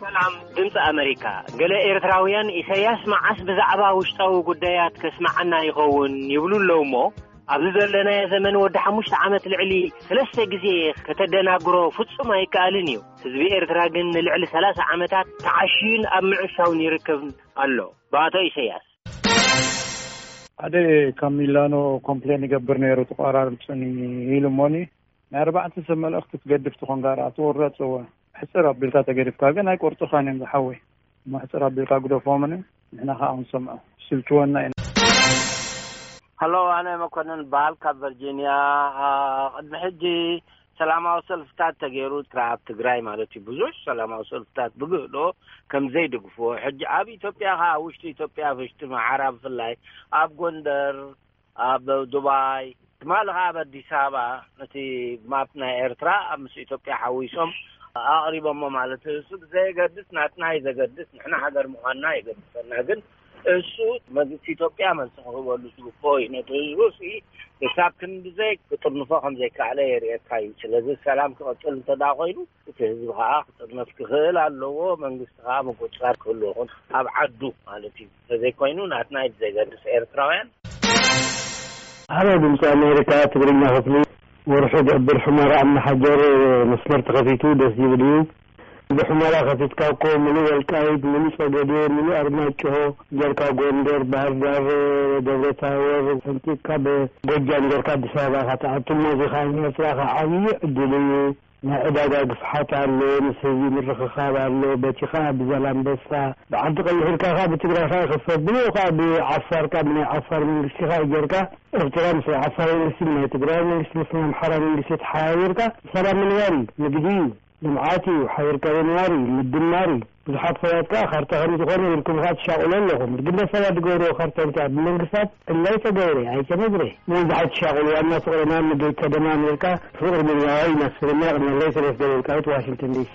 ሰላም ድምፂ ኣመሪካ ገለ ኤርትራውያን ኢሳያስ መዓስ ብዛዕባ ውሽጣዊ ጉዳያት ከስማዓና ይኸውን ይብሉ ኣለዉ እሞ ኣብዚ ዘለናዮ ዘመን ወዲ ሓሙሽተ ዓመት ልዕሊ ሰለስተ ግዜ ከተደናግሮ ፍጹም ኣይከኣልን እዩ ህዝቢ ኤርትራ ግን ንልዕሊ ሰላሳ ዓመታት ተዓሽዩን ኣብ ምዕሻውን ይርከብ ኣሎ ብኣቶ ኢሳያስ ሓደ ካብ ሚላኖ ኮምፕሌን ይገብር ነይሩ ተቋራርፅኒ ኢሉ እሞኒ ናይ ኣርባዕተ ሰብ መልእክቲ ትገድፍ ትኮን ጋር ትቁረጽ እወ ሕጽር ኣቢልካ ተገድፍካ ግን ኣይቆርጹካን እዮም ዝሓወይ እሞ ሕጽር ኣቢልካ ግደፎምኒ ንሕና ከኣ ክንሰምዖ ይስልችወና እዩ። Hello ኣነ መኮነን እበሃል ካብ ቨርጂንያ ቅድሚ ሕጂ ሰላማዊ ሰልፍታት ተገይሩ ጥራሕ ኣብ ትግራይ ማለት እዩ ብዙሕ ሰላማዊ ሰልፍታት ብግህዶ ከም ዘይድግፍዎ ሕጂ ኣብ ኢትዮጵያ ከዓ ውሽጢ ኢትዮጵያ ፍሽጢ መዓራ ብፍላይ ኣብ ጎንደር ኣብ ዱባይ፣ ትማሊ ከኣ ኣብ ኣዲስ ኣበባ ነቲ ማፕ ናይ ኤርትራ ኣብ ምስ ኢትዮጵያ ሓዊሶም ኣቕሪቦሞ ማለት እዩ። እሱ ብዘየገድስ ናትና እዩ ዘገድስ፣ ንሕና ሃገር ምዃንና የገድሰና። ግን እሱ መንግስቲ ኢትዮጵያ መልሲ ክህበሉ ዝግብኦ እዩ። ነቲ ህዝቡሲ ክሳብ ክንድዘይ ክጥርንፎ ከም ዘይከኣለ የርእየካ እዩ። ስለዚ ሰላም ክቕጽል እንተድኣ ኮይኑ እቲ ህዝቢ ከኣ ክጥርነፍ ክኽእል ኣለዎ፣ መንግስቲ ከኣ ምቁጽጻር ክህልዎ ክን ኣብ ዓዱ ማለት እዩ፣ ተዘይኮይኑ ናትና እዩ ብዘይገድስ ኤርትራውያን። ሀሎ ድምጺ ኣሜሪካ ትግርኛ ክፍሊ ወርሑ ገብር ሑመራ ኣመሓጀር መስመር ተከፊቱ ደስ ዝብል እዩ ብሑመራ ከፊትካ እኮ ምሉእ ወልቃይት ምሉእ ጸገዴ ምሉእ ኣርማጭሆ ጌርካ ጎንደር ባህርዳር ደብረታወር ሰንጢቅካ ብ ጎጃም ጌርካ ኣዲስ ኣበባ ኢካ ትኣቱ እሞ እዚ ከኣ ንኤርትራ ከኣ ዓብዪ ዕድል እዩ ናይ ዕዳጋ ግፍሓት ኣሎ፣ ምስ ህዝቢ ምርኽኻብ ኣሎ፣ በቲ ከኣ ብዛላምበሳ፣ ብዓዲ ቀይሕ ኢልካ ከኣ ብትግራይካ ይኽፈት፣ ብኡ ከኣ ብዓፋር ከኣ ብናይ ዓፋር መንግስቲ ከኣ ጌርካ ኤርትራ ምስ ናይ ዓፋር መንግስቲ፣ ብናይ ትግራይ መንግስቲ፣ ምስ ናይ ኣምሓራ መንግስቲ ተሓባቢርካ ሰላም ምንባር እዩ፣ ንግዲ እዩ፣ ልምዓት እዩ፣ ሓቢርካ ምንባር እዩ፣ ምድማር እዩ። ብዙሓት ሰባት ከኣ ካርታ ከም ዝኾነ ኢልኩም ከኣ ትሻቑሉ ኣለኹም። ብግደ ሰባት ዝገብርዎ ካርታ እንተኣ ብመንግስታት እላይ ተገብረ ኣይተነግረ። ንብዙሓት ትሻቑሉ ዋና ፍቕርና ንገይ ተደማሚርካ ፍቕሪ ምንዋይ ኢና ስብእና ቅድሚ ለይ ሰለስተ ደቂቃዊት ዋሽንግተን ዲሲ።